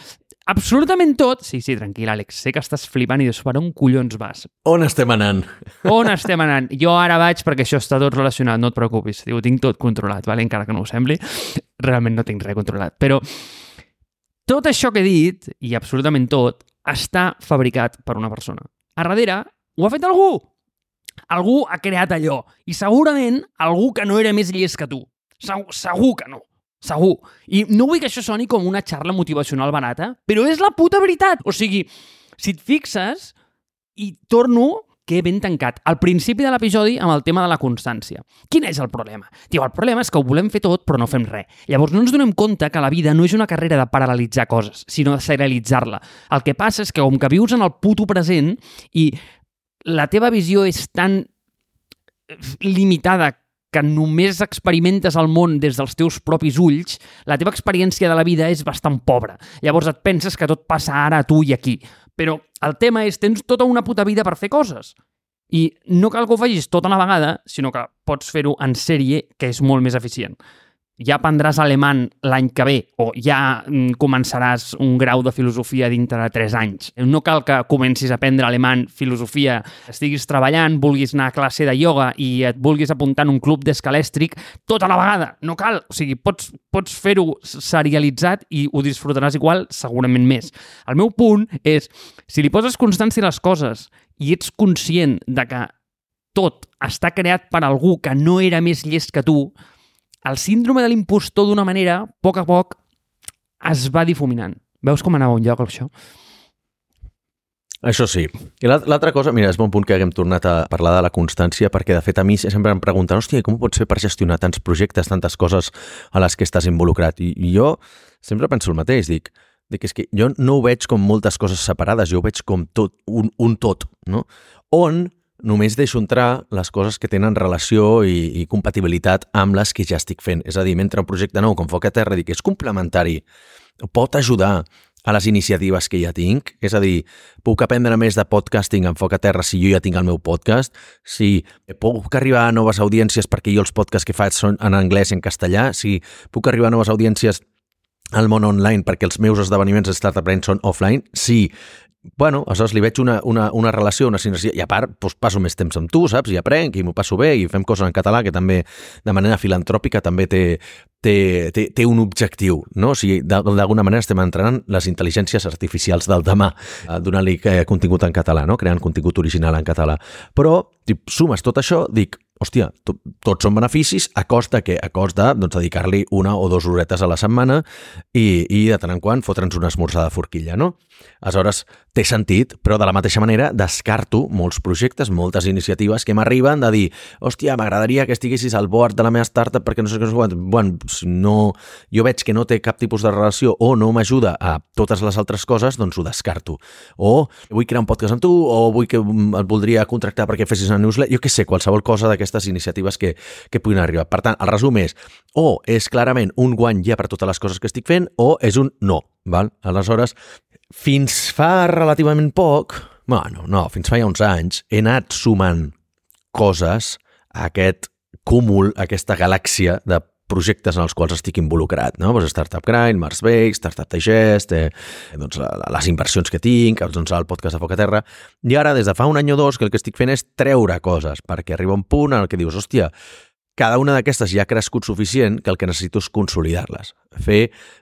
absolutament tot... Sí, sí, tranquil, Àlex, sé que estàs flipant i dius, per on collons vas? On estem anant? On estem anant? Jo ara vaig perquè això està tot relacionat, no et preocupis, ho tinc tot controlat, vale? encara que no ho sembli. Realment no tinc res controlat, però tot això que he dit, i absolutament tot, està fabricat per una persona. A darrere ho ha fet algú. Algú ha creat allò. I segurament algú que no era més llest que tu. Segur, segur que no. Segur. I no vull que això soni com una xarla motivacional barata, però és la puta veritat. O sigui, si et fixes, i torno que ben tancat al principi de l'episodi amb el tema de la constància. Quin és el problema? Diu, el problema és que ho volem fer tot però no fem res. Llavors no ens donem compte que la vida no és una carrera de paral·lelitzar coses, sinó de serialitzar-la. El que passa és que com que vius en el puto present i la teva visió és tan limitada que només experimentes el món des dels teus propis ulls, la teva experiència de la vida és bastant pobra. Llavors et penses que tot passa ara a tu i aquí. Però el tema és, tens tota una puta vida per fer coses. I no cal que ho facis tota la vegada, sinó que pots fer-ho en sèrie, que és molt més eficient ja aprendràs alemany l'any que ve o ja mm, començaràs un grau de filosofia dintre de 3 anys. No cal que comencis a aprendre alemany, filosofia, estiguis treballant, vulguis anar a classe de ioga i et vulguis apuntar en un club d'escalèstric tota la vegada. No cal. O sigui, pots, pots fer-ho serialitzat i ho disfrutaràs igual, segurament més. El meu punt és, si li poses constància a les coses i ets conscient de que tot està creat per algú que no era més llest que tu, el síndrome de l'impostor d'una manera, a poc a poc, es va difuminant. Veus com anava un lloc, això? Això sí. I l'altra cosa, mira, és bon punt que haguem tornat a parlar de la constància, perquè de fet a mi sempre em pregunten, hòstia, com ho pots fer per gestionar tants projectes, tantes coses a les que estàs involucrat? I, jo sempre penso el mateix, dic, dic, és que jo no ho veig com moltes coses separades, jo ho veig com tot, un, un tot, no? On només deixo entrar les coses que tenen relació i, i compatibilitat amb les que ja estic fent. És a dir, mentre un projecte nou com Foc a Terra dic és complementari, pot ajudar a les iniciatives que ja tinc, és a dir, puc aprendre més de podcasting en Foc a Terra si jo ja tinc el meu podcast, si puc arribar a noves audiències perquè jo els podcasts que faig són en anglès i en castellà, si puc arribar a noves audiències al món online perquè els meus esdeveniments de Startup Brain són offline, si bueno, aleshores li veig una, una, una relació, una sinergia, i a part doncs, passo més temps amb tu, saps? I aprenc, i m'ho passo bé, i fem coses en català, que també, de manera filantròpica, també té, té, té, té un objectiu, no? O sigui, d'alguna manera estem entrenant les intel·ligències artificials del demà, eh, donant-li eh, contingut en català, no? Creant contingut original en català. Però, si sumes tot això, dic, hòstia, to, tots són beneficis a costa que a costa doncs, dedicar-li una o dues horetes a la setmana i, i de tant en quant fotre'ns una esmorzada forquilla, no? Aleshores, té sentit, però de la mateixa manera descarto molts projectes, moltes iniciatives que m'arriben de dir hòstia, m'agradaria que estiguessis al board de la meva startup perquè no sé què, bueno, no, jo veig que no té cap tipus de relació o no m'ajuda a totes les altres coses, doncs ho descarto. O vull crear un podcast amb tu, o vull que et voldria contractar perquè fessis una newsletter, jo què sé, qualsevol cosa d'aquestes iniciatives que, que puguin arribar. Per tant, el resum és, o és clarament un guany ja per totes les coses que estic fent, o és un no. Val? Aleshores, fins fa relativament poc, bueno, no, fins fa ja uns anys, he anat sumant coses a aquest cúmul, a aquesta galàxia de projectes en els quals estic involucrat, no? Pues Startup Grind, Mars Base, Startup Digest, eh, doncs, les inversions que tinc, doncs, el podcast de Foc a Terra, i ara, des de fa un any o dos, que el que estic fent és treure coses, perquè arriba un punt en el que dius, hòstia, cada una d'aquestes ja ha crescut suficient que el que necessito és consolidar-les, fer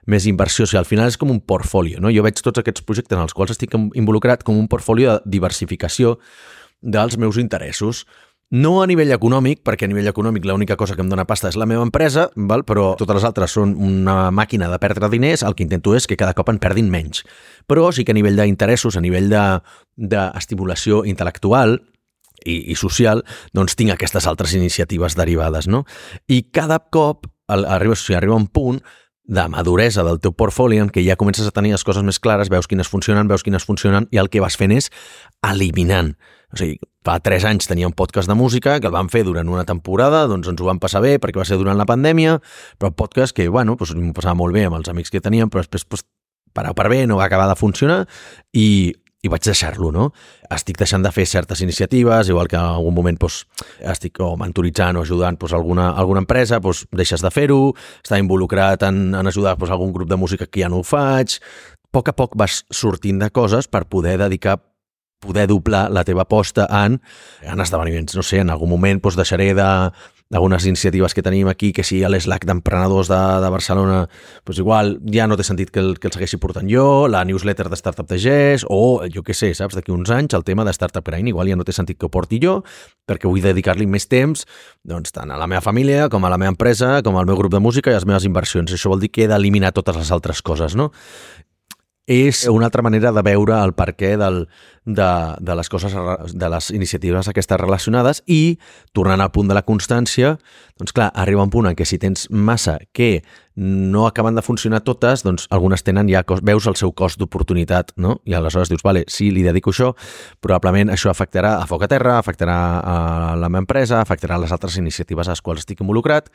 més inversió. O sigui, al final és com un portfolio. No? Jo veig tots aquests projectes en els quals estic involucrat com un portfolio de diversificació dels meus interessos. No a nivell econòmic, perquè a nivell econòmic l'única cosa que em dóna pasta és la meva empresa, val? però totes les altres són una màquina de perdre diners, el que intento és que cada cop en perdin menys. Però sí que a nivell d'interessos, a nivell d'estimulació de, intel·lectual, i, i social, doncs tinc aquestes altres iniciatives derivades, no? I cada cop arriba, o sigui, arriba un punt de maduresa del teu portfoli en què ja comences a tenir les coses més clares, veus quines funcionen, veus quines funcionen, i el que vas fent és eliminant. O sigui, fa tres anys tenia un podcast de música que el vam fer durant una temporada, doncs ens ho vam passar bé perquè va ser durant la pandèmia, però podcast que, bueno, doncs m'ho passava molt bé amb els amics que teníem, però després doncs, per per bé no va acabar de funcionar i i vaig deixar-lo, no? Estic deixant de fer certes iniciatives, igual que en algun moment doncs, estic o mentoritzant o ajudant doncs, alguna, alguna empresa, doncs, deixes de fer-ho, està involucrat en, en ajudar doncs, algun grup de música que ja no ho faig... A poc a poc vas sortint de coses per poder dedicar poder doblar la teva aposta en, en esdeveniments. No sé, en algun moment doncs, deixaré de d'algunes iniciatives que tenim aquí, que si l'Slack d'emprenedors de, de Barcelona, doncs igual ja no té sentit que el, que el segueixi portant jo, la newsletter de Startup de GES, o jo què sé, saps, d'aquí uns anys el tema de Startup Grind igual ja no té sentit que ho porti jo, perquè vull dedicar-li més temps doncs, tant a la meva família, com a la meva empresa, com al meu grup de música i a les meves inversions. Això vol dir que he d'eliminar totes les altres coses, no? és una altra manera de veure el perquè del, de, de les coses, de les iniciatives aquestes relacionades i, tornant al punt de la constància, doncs clar, arriba un punt en què si tens massa que no acaben de funcionar totes, doncs algunes tenen ja, veus el seu cost d'oportunitat, no? I aleshores dius, vale, si li dedico això, probablement això afectarà a Foc a Terra, afectarà a la meva empresa, afectarà a les altres iniciatives a les quals estic involucrat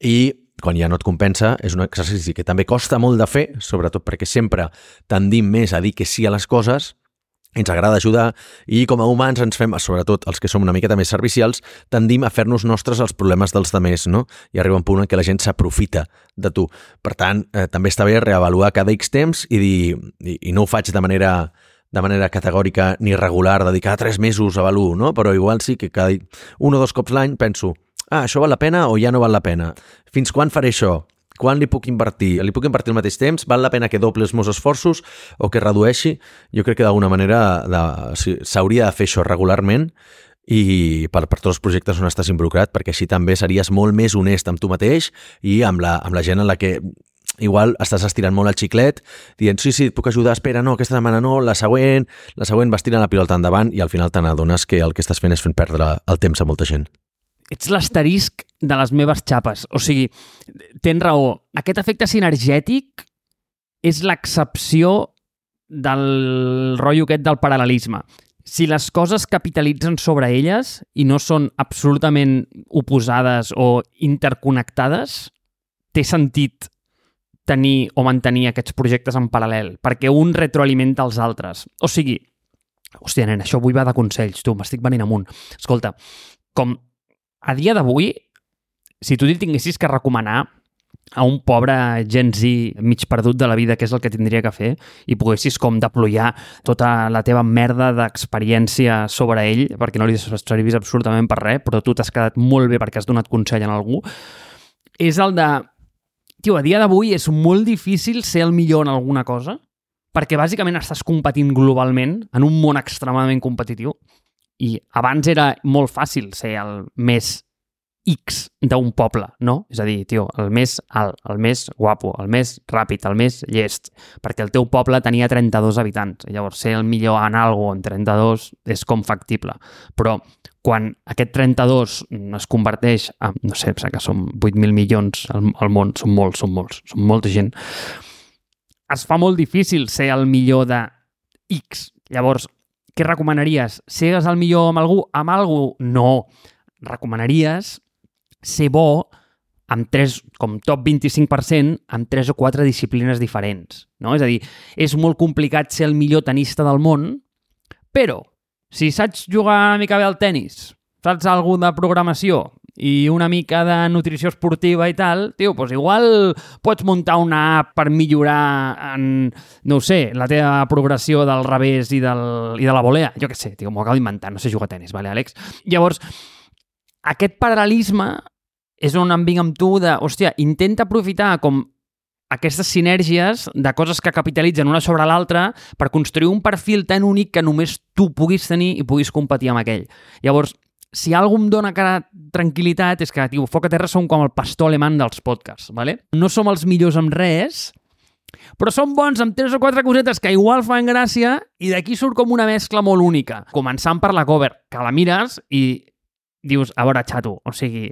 i quan ja no et compensa, és un exercici que també costa molt de fer, sobretot perquè sempre tendim més a dir que sí a les coses, ens agrada ajudar i com a humans ens fem, sobretot els que som una miqueta més servicials, tendim a fer-nos nostres els problemes dels demés, no? I arriba un punt en què la gent s'aprofita de tu. Per tant, eh, també està bé reavaluar cada X temps i dir, i, i no ho faig de manera de manera categòrica ni regular, dedicar tres mesos a avaluar, no? Però igual sí que cada un o dos cops l'any penso ah, això val la pena o ja no val la pena? Fins quan faré això? Quan li puc invertir? Li puc invertir al mateix temps? Val la pena que doble els meus esforços o que redueixi? Jo crec que d'alguna manera s'hauria de fer això regularment i per, per tots els projectes on estàs involucrat, perquè així també series molt més honest amb tu mateix i amb la, amb la gent en la que igual estàs estirant molt el xiclet, dient, sí, sí, et puc ajudar, espera, no, aquesta setmana no, la següent, la següent vas tirant la pilota endavant i al final te n'adones que el que estàs fent és fent perdre el temps a molta gent ets l'asterisc de les meves xapes. O sigui, tens raó. Aquest efecte sinergètic és l'excepció del rotllo aquest del paral·lelisme. Si les coses capitalitzen sobre elles i no són absolutament oposades o interconnectades, té sentit tenir o mantenir aquests projectes en paral·lel, perquè un retroalimenta els altres. O sigui, hòstia, nen, això avui va de consells, tu, m'estic venint amunt. Escolta, com a dia d'avui, si tu tinguessis que recomanar a un pobre Gen Z mig perdut de la vida, que és el que tindria que fer, i poguessis com deployar tota la teva merda d'experiència sobre ell, perquè no li servis absolutament per res, però tu t'has quedat molt bé perquè has donat consell a algú, és el de... Tio, a dia d'avui és molt difícil ser el millor en alguna cosa, perquè bàsicament estàs competint globalment en un món extremadament competitiu i abans era molt fàcil ser el més X d'un poble, no? És a dir, tio, el més alt, el més guapo, el més ràpid, el més llest, perquè el teu poble tenia 32 habitants. Llavors, ser el millor en algo en 32 és com factible. Però quan aquest 32 es converteix en, no sé, que són 8.000 milions al, al món, són molts, són molts, són molta gent, es fa molt difícil ser el millor de X. Llavors, què recomanaries? Sigues el millor amb algú? Amb algú? No. Recomanaries ser bo amb tres, com top 25%, amb tres o quatre disciplines diferents. No? És a dir, és molt complicat ser el millor tenista del món, però si saps jugar una mica bé al tennis, saps alguna de programació i una mica de nutrició esportiva i tal, tio, doncs igual pots muntar una app per millorar en, no sé, la teva progressió del revés i, del, i de la volea. Jo què sé, tio, m'ho acabo d'inventar, no sé jugar a tennis, vale, Àlex? Llavors, aquest paral·lelisme és on em vinc amb tu de, hòstia, intenta aprofitar com aquestes sinergies de coses que capitalitzen una sobre l'altra per construir un perfil tan únic que només tu puguis tenir i puguis competir amb aquell. Llavors, si algú em dona cara tranquil·litat és que, tio, Foc a Terra som com el pastor alemany dels podcasts, ¿vale? No som els millors amb res, però som bons amb tres o quatre cosetes que igual fan gràcia i d'aquí surt com una mescla molt única. Començant per la cover, que la mires i dius, a veure, xato, o sigui,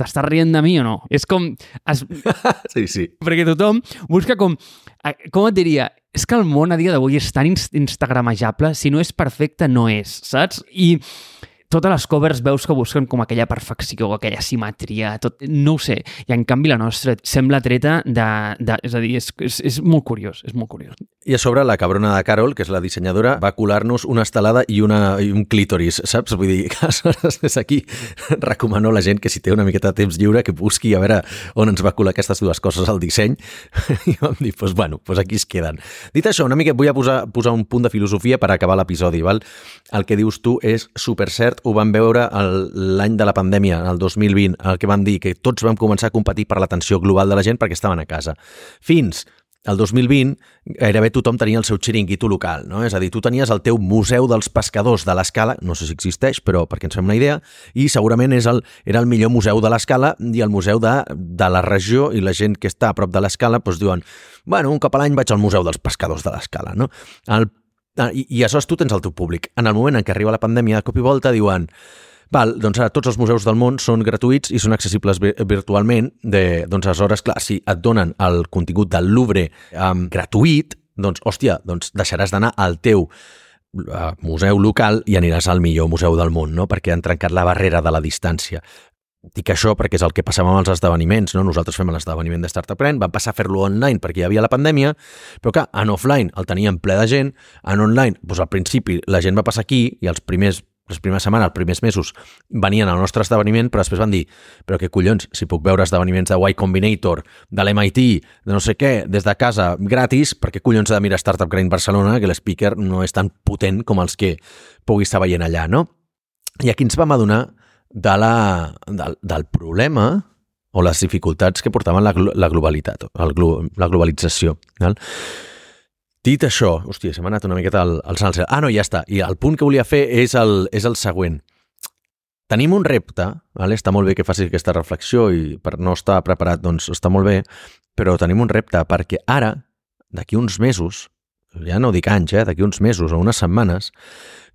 t'estàs rient de mi o no? És com... Es... sí, sí. Perquè tothom busca com... Com et diria? És que el món a dia d'avui és tan instagramejable, si no és perfecte, no és, saps? I totes les covers veus que busquen com aquella perfecció, aquella simetria, tot, no ho sé. I en canvi la nostra sembla treta de... de és a dir, és, és, és molt curiós, és molt curiós. I a sobre la cabrona de Carol, que és la dissenyadora, va colar-nos una estelada i, una, i un clítoris, saps? Vull dir, que aleshores des d'aquí recomano a la gent que si té una miqueta de temps lliure que busqui a veure on ens va colar aquestes dues coses al disseny. I vam dir, doncs pues, bueno, pues aquí es queden. Dit això, una mica vull posar, posar un punt de filosofia per acabar l'episodi, val? El que dius tu és super ho vam veure l'any de la pandèmia, el 2020, el que van dir que tots vam començar a competir per l'atenció global de la gent perquè estaven a casa. Fins el 2020 gairebé tothom tenia el seu xiringuito local, no? És a dir, tu tenies el teu museu dels pescadors de l'escala, no sé si existeix, però perquè ens fem una idea, i segurament és el, era el millor museu de l'escala i el museu de, de la regió i la gent que està a prop de l'escala doncs diuen, bueno, un cop a l'any vaig al museu dels pescadors de l'escala, no? El Ah, I, I aleshores tu tens el teu públic. En el moment en què arriba la pandèmia, de cop i volta diuen Val, doncs ara tots els museus del món són gratuïts i són accessibles virtualment. De, doncs aleshores, clar, si et donen el contingut del Louvre um, gratuït, doncs, hòstia, doncs deixaràs d'anar al teu uh, museu local i aniràs al millor museu del món, no? perquè han trencat la barrera de la distància. Dic això perquè és el que passava amb els esdeveniments, no? Nosaltres fem l'esdeveniment de Startup Brand, vam passar a fer-lo online perquè hi havia la pandèmia, però que en offline el teníem ple de gent, en online, doncs al principi la gent va passar aquí i els primers les primeres setmanes, els primers mesos, venien al nostre esdeveniment, però després van dir però què collons, si puc veure esdeveniments de Y Combinator, de l'MIT, de no sé què, des de casa, gratis, per què collons he de mirar Startup Grind Barcelona, que l'speaker no és tan potent com els que pugui estar veient allà, no? I aquí ens vam adonar de la, del, del problema o les dificultats que portaven la, la globalitat, el, la globalització. Val? Dit això, hòstia, se m'ha anat una miqueta al, al salsa. Ah, no, ja està. I el punt que volia fer és el, és el següent. Tenim un repte, vale? està molt bé que facis aquesta reflexió i per no estar preparat, doncs està molt bé, però tenim un repte perquè ara, d'aquí uns mesos, ja no dic anys, eh, d'aquí uns mesos o unes setmanes,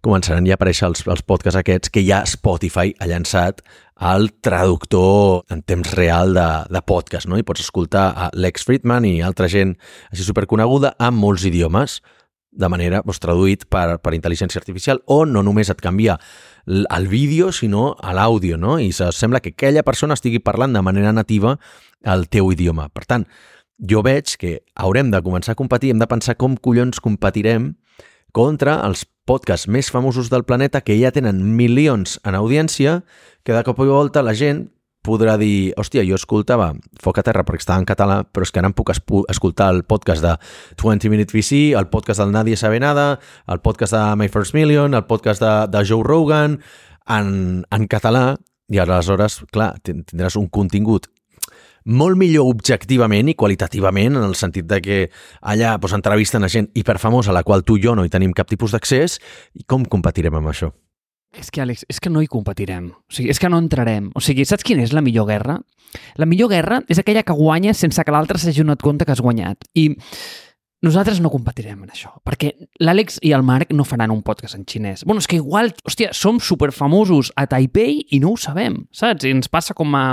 començaran ja a aparèixer els, els podcasts aquests que ja Spotify ha llançat el traductor en temps real de, de podcast, no? I pots escoltar a Lex Friedman i altra gent així superconeguda en molts idiomes, de manera doncs, traduït per, per intel·ligència artificial, o no només et canvia el vídeo, sinó a l'àudio, no? I sembla que aquella persona estigui parlant de manera nativa el teu idioma. Per tant, jo veig que haurem de començar a competir, hem de pensar com collons competirem contra els podcasts més famosos del planeta que ja tenen milions en audiència, que de cop i volta la gent podrà dir, hòstia, jo escoltava Foc a Terra perquè estava en català, però és que ara em puc escoltar el podcast de 20 Minute VC, el podcast del Nadie Sabe Nada, el podcast de My First Million, el podcast de, de Joe Rogan, en, en català, i aleshores, clar, tindràs un contingut molt millor objectivament i qualitativament, en el sentit de que allà doncs, entrevisten a gent hiperfamosa a la qual tu i jo no hi tenim cap tipus d'accés, i com competirem amb això? És que, Àlex, és que no hi competirem. O sigui, és que no entrarem. O sigui, saps quina és la millor guerra? La millor guerra és aquella que guanyes sense que l'altre s'hagi donat compte que has guanyat. I nosaltres no competirem en això, perquè l'Àlex i el Marc no faran un podcast en xinès. Bueno, és que igual, hòstia, som superfamosos a Taipei i no ho sabem, saps? I ens passa com a...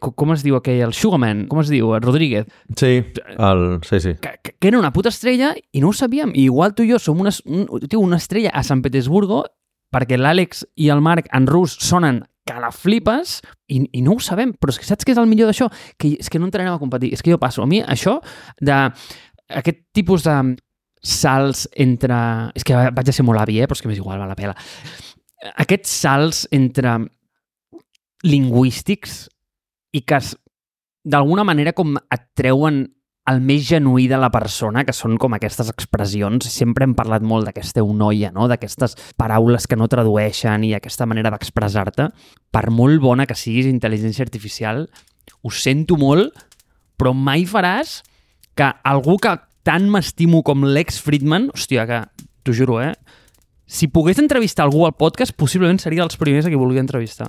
Com, es diu aquell? El Sugarman, com es diu? El Rodríguez. Sí, el, sí, sí. Que, que, que era una puta estrella i no ho sabíem. I igual tu i jo som una, un, tio, una estrella a Sant Petersburgo perquè l'Àlex i el Marc en rus sonen que la flipes i, i no ho sabem. Però és que saps què és el millor d'això? Que és que no entrarem a competir. És que jo passo. A mi això de aquest tipus de salts entre... És que vaig a ser molt avi, eh? però és que m'és igual, va la pela. Aquests salts entre lingüístics i que d'alguna manera com et treuen el més genuí de la persona, que són com aquestes expressions. Sempre hem parlat molt d'aquesta eunoia, no? d'aquestes paraules que no tradueixen i aquesta manera d'expressar-te. Per molt bona que siguis intel·ligència artificial, ho sento molt, però mai faràs que algú que tant m'estimo com l'ex Friedman, hòstia, que t'ho juro, eh? Si pogués entrevistar algú al podcast, possiblement seria dels primers a qui volia entrevistar.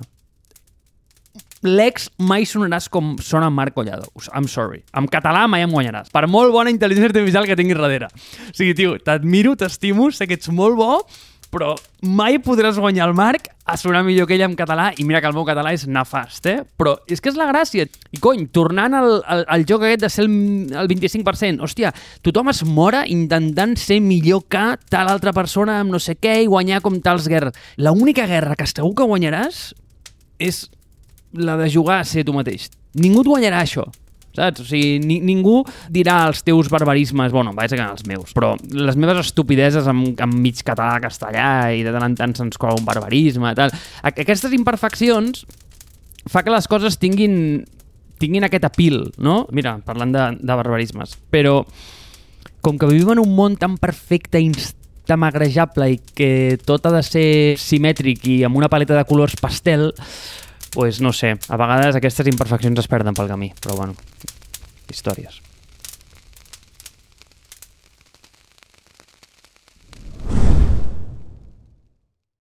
L'ex mai sonaràs com sona Marc Collado. I'm sorry. En català mai em guanyaràs. Per molt bona intel·ligència artificial que tinguis darrere. O sigui, tio, t'admiro, t'estimo, sé que ets molt bo, però mai podràs guanyar el Marc a sonar millor que ell en català, i mira que el meu català és nefast, eh? Però és que és la gràcia. I cony, tornant al, al, al joc aquest de ser el, el 25%, hòstia, tothom es mora intentant ser millor que tal altra persona amb no sé què i guanyar com tals guerres. La única guerra que segur que guanyaràs és la de jugar a ser tu mateix. Ningú et guanyarà això saps? O sigui, ni, ningú dirà els teus barbarismes, bueno, vaig a els meus, però les meves estupideses amb, amb mig català, castellà i de tant en tant se'ns cola un barbarisme, tal. Aquestes imperfeccions fa que les coses tinguin, tinguin aquest apil, no? Mira, parlant de, de barbarismes. Però com que vivim en un món tan perfecte, tan magrejable i que tot ha de ser simètric i amb una paleta de colors pastel, pues no sé, a vegades aquestes imperfeccions es perden pel camí, però bueno, històries.